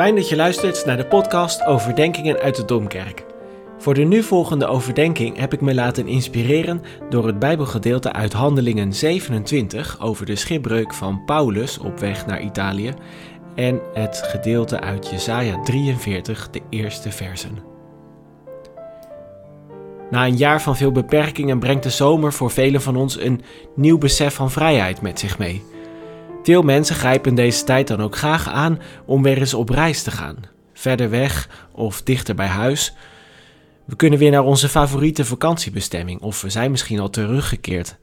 Fijn dat je luistert naar de podcast Overdenkingen uit de Domkerk. Voor de nu volgende overdenking heb ik me laten inspireren door het Bijbelgedeelte uit Handelingen 27 over de schipbreuk van Paulus op weg naar Italië en het gedeelte uit Jesaja 43, de eerste versen. Na een jaar van veel beperkingen brengt de zomer voor velen van ons een nieuw besef van vrijheid met zich mee. Veel mensen grijpen deze tijd dan ook graag aan om weer eens op reis te gaan, verder weg of dichter bij huis. We kunnen weer naar onze favoriete vakantiebestemming of we zijn misschien al teruggekeerd.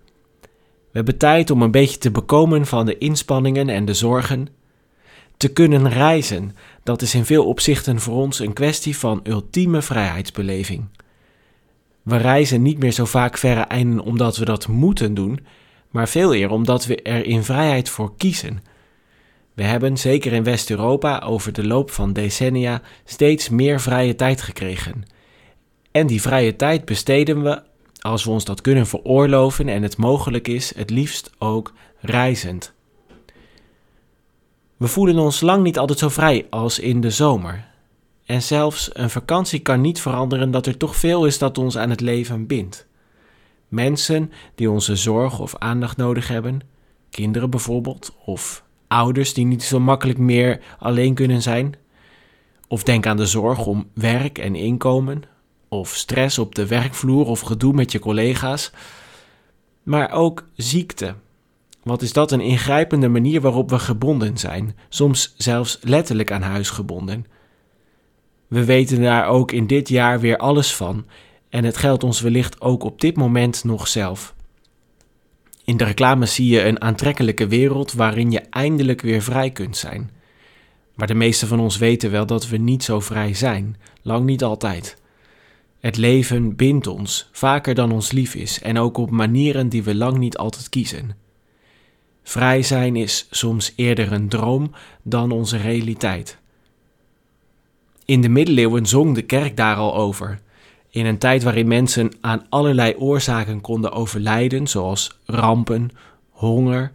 We hebben tijd om een beetje te bekomen van de inspanningen en de zorgen. Te kunnen reizen, dat is in veel opzichten voor ons een kwestie van ultieme vrijheidsbeleving. We reizen niet meer zo vaak verre einden omdat we dat moeten doen, maar veel eer omdat we er in vrijheid voor kiezen. We hebben, zeker in West-Europa, over de loop van decennia steeds meer vrije tijd gekregen. En die vrije tijd besteden we, als we ons dat kunnen veroorloven en het mogelijk is, het liefst ook reizend. We voelen ons lang niet altijd zo vrij als in de zomer. En zelfs een vakantie kan niet veranderen dat er toch veel is dat ons aan het leven bindt. Mensen die onze zorg of aandacht nodig hebben, kinderen bijvoorbeeld, of ouders die niet zo makkelijk meer alleen kunnen zijn. Of denk aan de zorg om werk en inkomen, of stress op de werkvloer of gedoe met je collega's. Maar ook ziekte. Wat is dat een ingrijpende manier waarop we gebonden zijn, soms zelfs letterlijk aan huis gebonden. We weten daar ook in dit jaar weer alles van en het geldt ons wellicht ook op dit moment nog zelf. In de reclame zie je een aantrekkelijke wereld waarin je eindelijk weer vrij kunt zijn. Maar de meeste van ons weten wel dat we niet zo vrij zijn, lang niet altijd. Het leven bindt ons, vaker dan ons lief is, en ook op manieren die we lang niet altijd kiezen. Vrij zijn is soms eerder een droom dan onze realiteit. In de middeleeuwen zong de kerk daar al over. In een tijd waarin mensen aan allerlei oorzaken konden overlijden, zoals rampen, honger,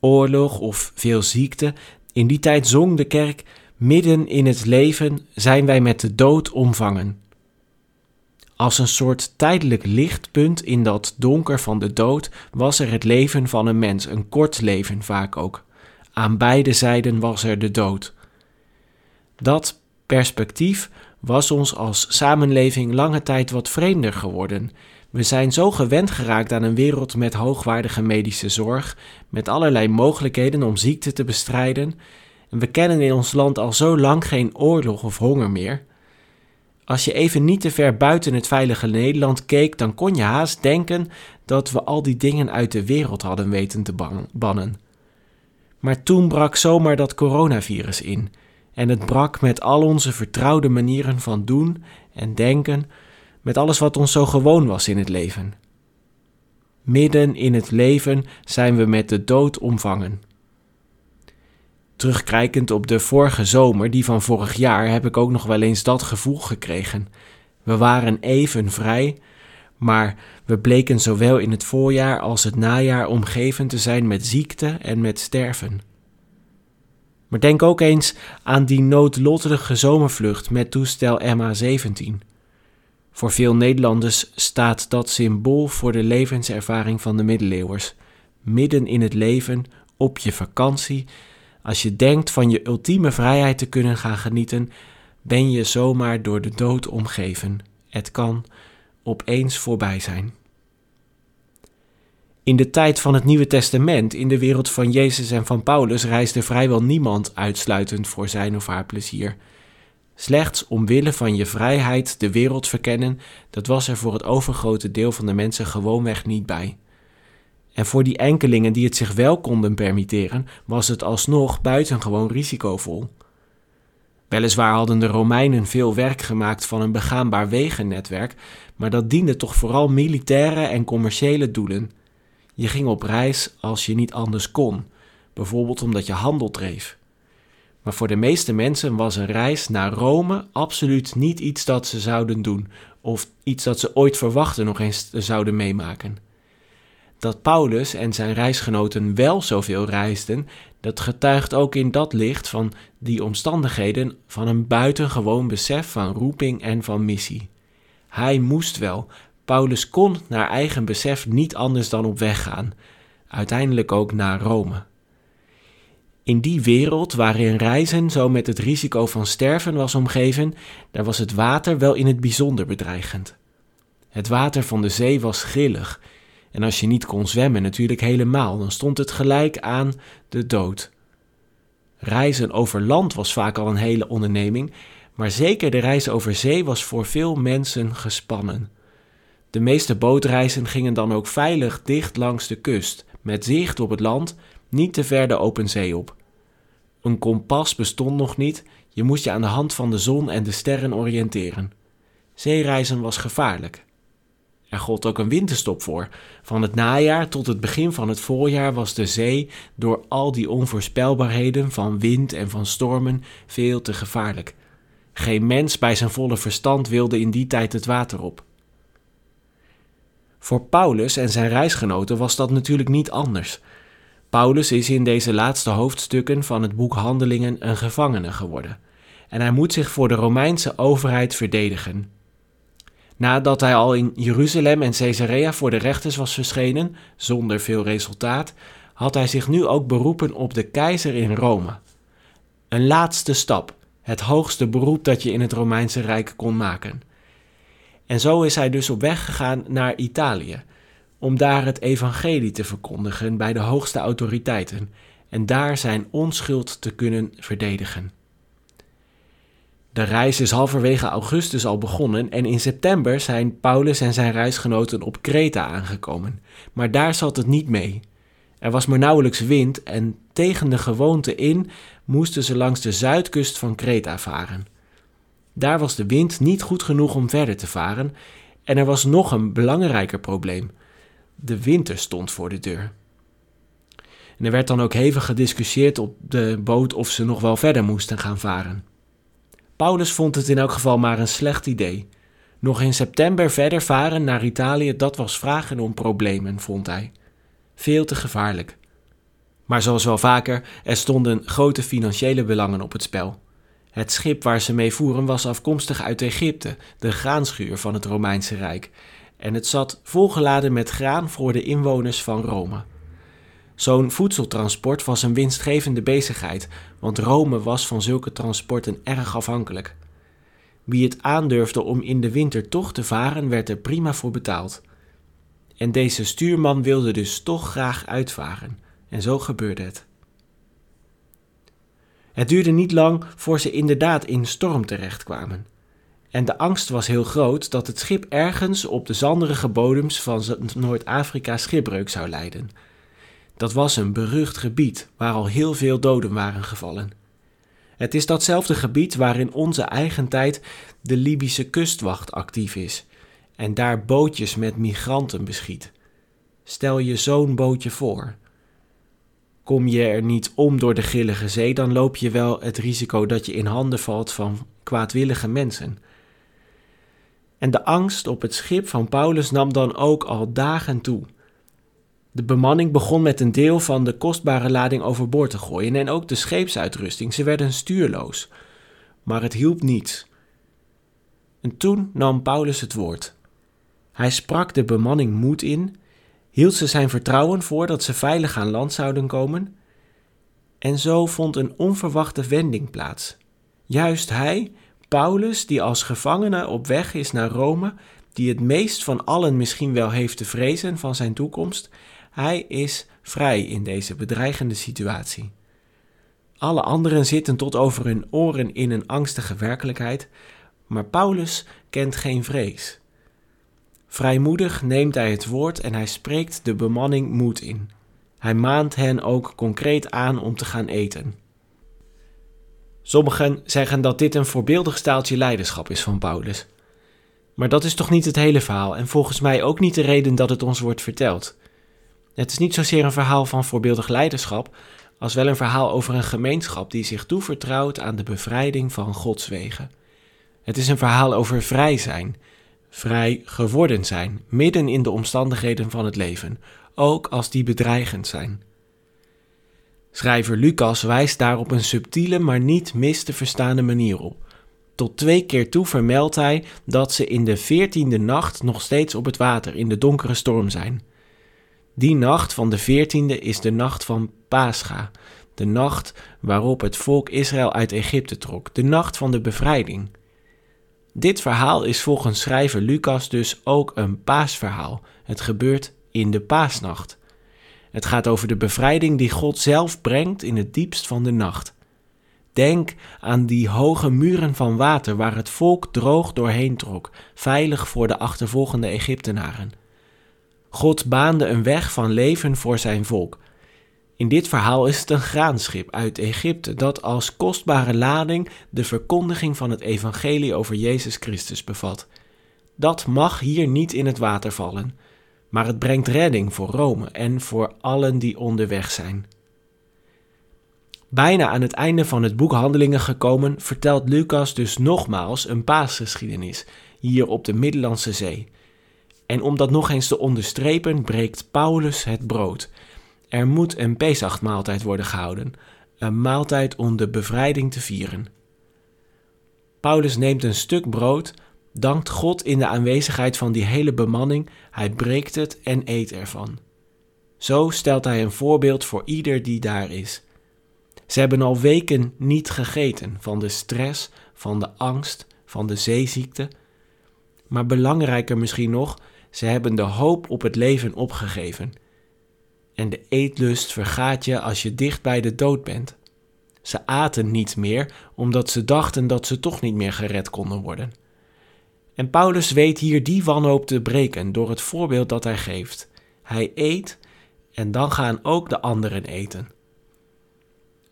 oorlog of veel ziekte, in die tijd zong de kerk: Midden in het leven zijn wij met de dood omvangen. Als een soort tijdelijk lichtpunt in dat donker van de dood was er het leven van een mens, een kort leven vaak ook. Aan beide zijden was er de dood. Dat perspectief was ons als samenleving lange tijd wat vreemder geworden. We zijn zo gewend geraakt aan een wereld met hoogwaardige medische zorg, met allerlei mogelijkheden om ziekte te bestrijden, en we kennen in ons land al zo lang geen oorlog of honger meer. Als je even niet te ver buiten het veilige Nederland keek, dan kon je haast denken dat we al die dingen uit de wereld hadden weten te bannen. Maar toen brak zomaar dat coronavirus in en het brak met al onze vertrouwde manieren van doen en denken, met alles wat ons zo gewoon was in het leven. Midden in het leven zijn we met de dood omvangen. Terugkijkend op de vorige zomer, die van vorig jaar, heb ik ook nog wel eens dat gevoel gekregen. We waren even vrij, maar we bleken zowel in het voorjaar als het najaar omgeven te zijn met ziekte en met sterven. Maar denk ook eens aan die noodlottige zomervlucht met toestel MH17. Voor veel Nederlanders staat dat symbool voor de levenservaring van de middeleeuwers. Midden in het leven, op je vakantie, als je denkt van je ultieme vrijheid te kunnen gaan genieten, ben je zomaar door de dood omgeven. Het kan opeens voorbij zijn. In de tijd van het Nieuwe Testament, in de wereld van Jezus en van Paulus, reisde vrijwel niemand uitsluitend voor zijn of haar plezier. Slechts omwille van je vrijheid de wereld verkennen, dat was er voor het overgrote deel van de mensen gewoonweg niet bij. En voor die enkelingen die het zich wel konden permitteren, was het alsnog buitengewoon risicovol. Weliswaar hadden de Romeinen veel werk gemaakt van een begaanbaar wegennetwerk, maar dat diende toch vooral militaire en commerciële doelen. Je ging op reis als je niet anders kon, bijvoorbeeld omdat je handel dreef. Maar voor de meeste mensen was een reis naar Rome absoluut niet iets dat ze zouden doen, of iets dat ze ooit verwachten nog eens zouden meemaken. Dat Paulus en zijn reisgenoten wel zoveel reisden, dat getuigt ook in dat licht van die omstandigheden van een buitengewoon besef van roeping en van missie. Hij moest wel. Paulus kon naar eigen besef niet anders dan op weg gaan, uiteindelijk ook naar Rome. In die wereld waarin reizen zo met het risico van sterven was omgeven, daar was het water wel in het bijzonder bedreigend. Het water van de zee was grillig, en als je niet kon zwemmen natuurlijk helemaal, dan stond het gelijk aan de dood. Reizen over land was vaak al een hele onderneming, maar zeker de reis over zee was voor veel mensen gespannen. De meeste bootreizen gingen dan ook veilig dicht langs de kust, met zicht op het land, niet te ver de open zee op. Een kompas bestond nog niet, je moest je aan de hand van de zon en de sterren oriënteren. Zeereizen was gevaarlijk. Er gold ook een winterstop voor. Van het najaar tot het begin van het voorjaar was de zee door al die onvoorspelbaarheden van wind en van stormen veel te gevaarlijk. Geen mens bij zijn volle verstand wilde in die tijd het water op. Voor Paulus en zijn reisgenoten was dat natuurlijk niet anders. Paulus is in deze laatste hoofdstukken van het boek Handelingen een gevangene geworden. En hij moet zich voor de Romeinse overheid verdedigen. Nadat hij al in Jeruzalem en Caesarea voor de rechters was verschenen, zonder veel resultaat, had hij zich nu ook beroepen op de keizer in Rome. Een laatste stap, het hoogste beroep dat je in het Romeinse Rijk kon maken. En zo is hij dus op weg gegaan naar Italië, om daar het evangelie te verkondigen bij de hoogste autoriteiten en daar zijn onschuld te kunnen verdedigen. De reis is halverwege augustus al begonnen en in september zijn Paulus en zijn reisgenoten op Kreta aangekomen. Maar daar zat het niet mee. Er was maar nauwelijks wind en tegen de gewoonte in moesten ze langs de zuidkust van Kreta varen. Daar was de wind niet goed genoeg om verder te varen en er was nog een belangrijker probleem. De winter stond voor de deur. Er werd dan ook hevig gediscussieerd op de boot of ze nog wel verder moesten gaan varen. Paulus vond het in elk geval maar een slecht idee. Nog in september verder varen naar Italië, dat was vragen om problemen, vond hij. Veel te gevaarlijk. Maar zoals wel vaker, er stonden grote financiële belangen op het spel. Het schip waar ze mee voeren was afkomstig uit Egypte, de graanschuur van het Romeinse Rijk, en het zat volgeladen met graan voor de inwoners van Rome. Zo'n voedseltransport was een winstgevende bezigheid, want Rome was van zulke transporten erg afhankelijk. Wie het aandurfde om in de winter toch te varen, werd er prima voor betaald. En deze stuurman wilde dus toch graag uitvaren, en zo gebeurde het. Het duurde niet lang voor ze inderdaad in storm terechtkwamen. En de angst was heel groot dat het schip ergens op de zanderige bodems van Noord-Afrika schipbreuk zou lijden. Dat was een berucht gebied waar al heel veel doden waren gevallen. Het is datzelfde gebied waarin onze eigen tijd de Libische kustwacht actief is en daar bootjes met migranten beschiet. Stel je zo'n bootje voor. Kom je er niet om door de grillige zee, dan loop je wel het risico dat je in handen valt van kwaadwillige mensen. En de angst op het schip van Paulus nam dan ook al dagen toe. De bemanning begon met een deel van de kostbare lading overboord te gooien en ook de scheepsuitrusting. Ze werden stuurloos. Maar het hielp niet. En toen nam Paulus het woord. Hij sprak de bemanning moed in, hield ze zijn vertrouwen voor dat ze veilig aan land zouden komen. En zo vond een onverwachte wending plaats. Juist hij, Paulus, die als gevangene op weg is naar Rome, die het meest van allen misschien wel heeft te vrezen van zijn toekomst, hij is vrij in deze bedreigende situatie. Alle anderen zitten tot over hun oren in een angstige werkelijkheid, maar Paulus kent geen vrees. Vrijmoedig neemt hij het woord en hij spreekt de bemanning moed in. Hij maant hen ook concreet aan om te gaan eten. Sommigen zeggen dat dit een voorbeeldig staaltje leiderschap is van Paulus. Maar dat is toch niet het hele verhaal en volgens mij ook niet de reden dat het ons wordt verteld. Het is niet zozeer een verhaal van voorbeeldig leiderschap, als wel een verhaal over een gemeenschap die zich toevertrouwt aan de bevrijding van Gods wegen. Het is een verhaal over vrij zijn, vrij geworden zijn, midden in de omstandigheden van het leven, ook als die bedreigend zijn. Schrijver Lucas wijst daar op een subtiele, maar niet mis te verstaande manier op. Tot twee keer toe vermeldt hij dat ze in de veertiende nacht nog steeds op het water in de donkere storm zijn. Die nacht van de veertiende is de nacht van Pascha, de nacht waarop het volk Israël uit Egypte trok, de nacht van de bevrijding. Dit verhaal is volgens schrijver Lucas dus ook een paasverhaal. Het gebeurt in de paasnacht. Het gaat over de bevrijding die God zelf brengt in het diepst van de nacht. Denk aan die hoge muren van water waar het volk droog doorheen trok, veilig voor de achtervolgende Egyptenaren. God baande een weg van leven voor zijn volk. In dit verhaal is het een graanschip uit Egypte dat als kostbare lading de verkondiging van het evangelie over Jezus Christus bevat. Dat mag hier niet in het water vallen, maar het brengt redding voor Rome en voor allen die onderweg zijn. Bijna aan het einde van het boek Handelingen gekomen, vertelt Lucas dus nogmaals een paasgeschiedenis hier op de Middellandse Zee. En om dat nog eens te onderstrepen, breekt Paulus het brood. Er moet een Pesachmaaltijd worden gehouden, een maaltijd om de bevrijding te vieren. Paulus neemt een stuk brood, dankt God in de aanwezigheid van die hele bemanning, hij breekt het en eet ervan. Zo stelt hij een voorbeeld voor ieder die daar is. Ze hebben al weken niet gegeten van de stress, van de angst, van de zeeziekte. Maar belangrijker misschien nog, ze hebben de hoop op het leven opgegeven. En de eetlust vergaat je als je dicht bij de dood bent. Ze aten niet meer omdat ze dachten dat ze toch niet meer gered konden worden. En Paulus weet hier die wanhoop te breken door het voorbeeld dat hij geeft. Hij eet en dan gaan ook de anderen eten.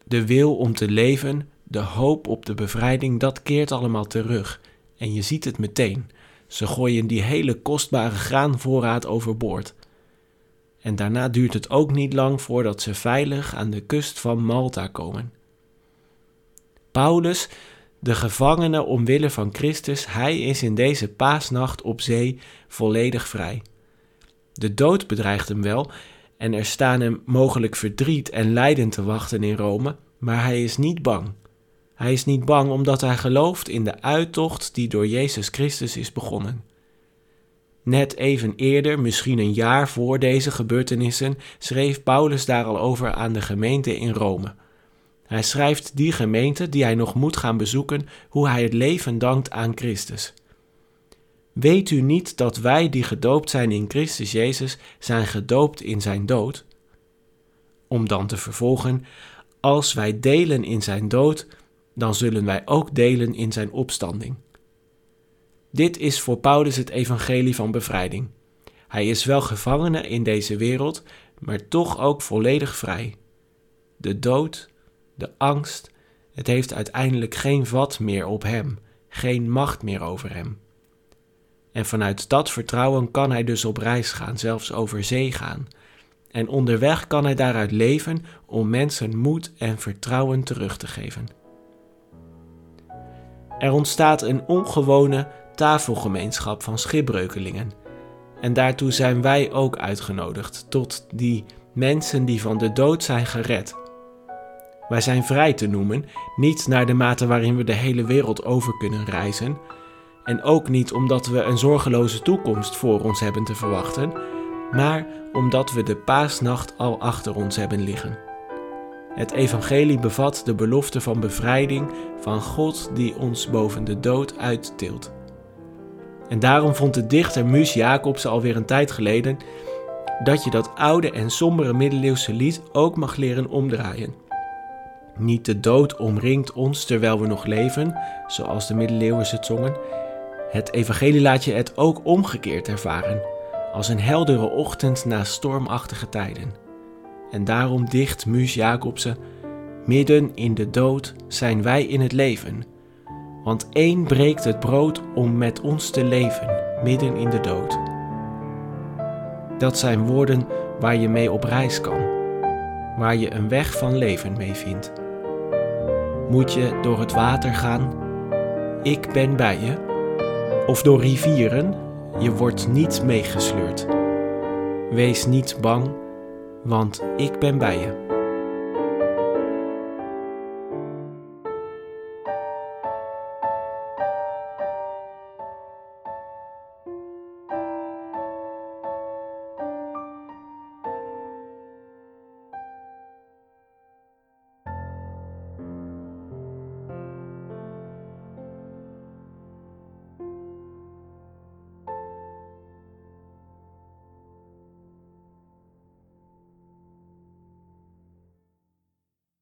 De wil om te leven, de hoop op de bevrijding, dat keert allemaal terug. En je ziet het meteen. Ze gooien die hele kostbare graanvoorraad overboord. En daarna duurt het ook niet lang voordat ze veilig aan de kust van Malta komen. Paulus, de gevangene omwille van Christus, hij is in deze paasnacht op zee volledig vrij. De dood bedreigt hem wel en er staan hem mogelijk verdriet en lijden te wachten in Rome, maar hij is niet bang. Hij is niet bang omdat hij gelooft in de uittocht die door Jezus Christus is begonnen. Net even eerder, misschien een jaar voor deze gebeurtenissen, schreef Paulus daar al over aan de gemeente in Rome. Hij schrijft die gemeente die hij nog moet gaan bezoeken, hoe hij het leven dankt aan Christus. Weet u niet dat wij die gedoopt zijn in Christus Jezus zijn gedoopt in zijn dood? Om dan te vervolgen, als wij delen in zijn dood, dan zullen wij ook delen in zijn opstanding. Dit is voor Paulus het evangelie van bevrijding. Hij is wel gevangene in deze wereld, maar toch ook volledig vrij. De dood, de angst, het heeft uiteindelijk geen vat meer op hem, geen macht meer over hem. En vanuit dat vertrouwen kan hij dus op reis gaan, zelfs over zee gaan. En onderweg kan hij daaruit leven om mensen moed en vertrouwen terug te geven. Er ontstaat een ongewone tafelgemeenschap van schipbreukelingen. En daartoe zijn wij ook uitgenodigd, tot die mensen die van de dood zijn gered. Wij zijn vrij te noemen, niet naar de mate waarin we de hele wereld over kunnen reizen, en ook niet omdat we een zorgeloze toekomst voor ons hebben te verwachten, maar omdat we de paasnacht al achter ons hebben liggen. Het evangelie bevat de belofte van bevrijding van God die ons boven de dood uittilt. En daarom vond de dichter Mus Jacobs alweer een tijd geleden dat je dat oude en sombere middeleeuwse lied ook mag leren omdraaien. Niet de dood omringt ons terwijl we nog leven, zoals de middeleeuwers het zongen. Het evangelie laat je het ook omgekeerd ervaren, als een heldere ochtend na stormachtige tijden. En daarom dicht Mus Jacobsen: Midden in de dood zijn wij in het leven. Want één breekt het brood om met ons te leven, midden in de dood. Dat zijn woorden waar je mee op reis kan, waar je een weg van leven mee vindt. Moet je door het water gaan? Ik ben bij je. Of door rivieren? Je wordt niet meegesleurd. Wees niet bang, want ik ben bij je.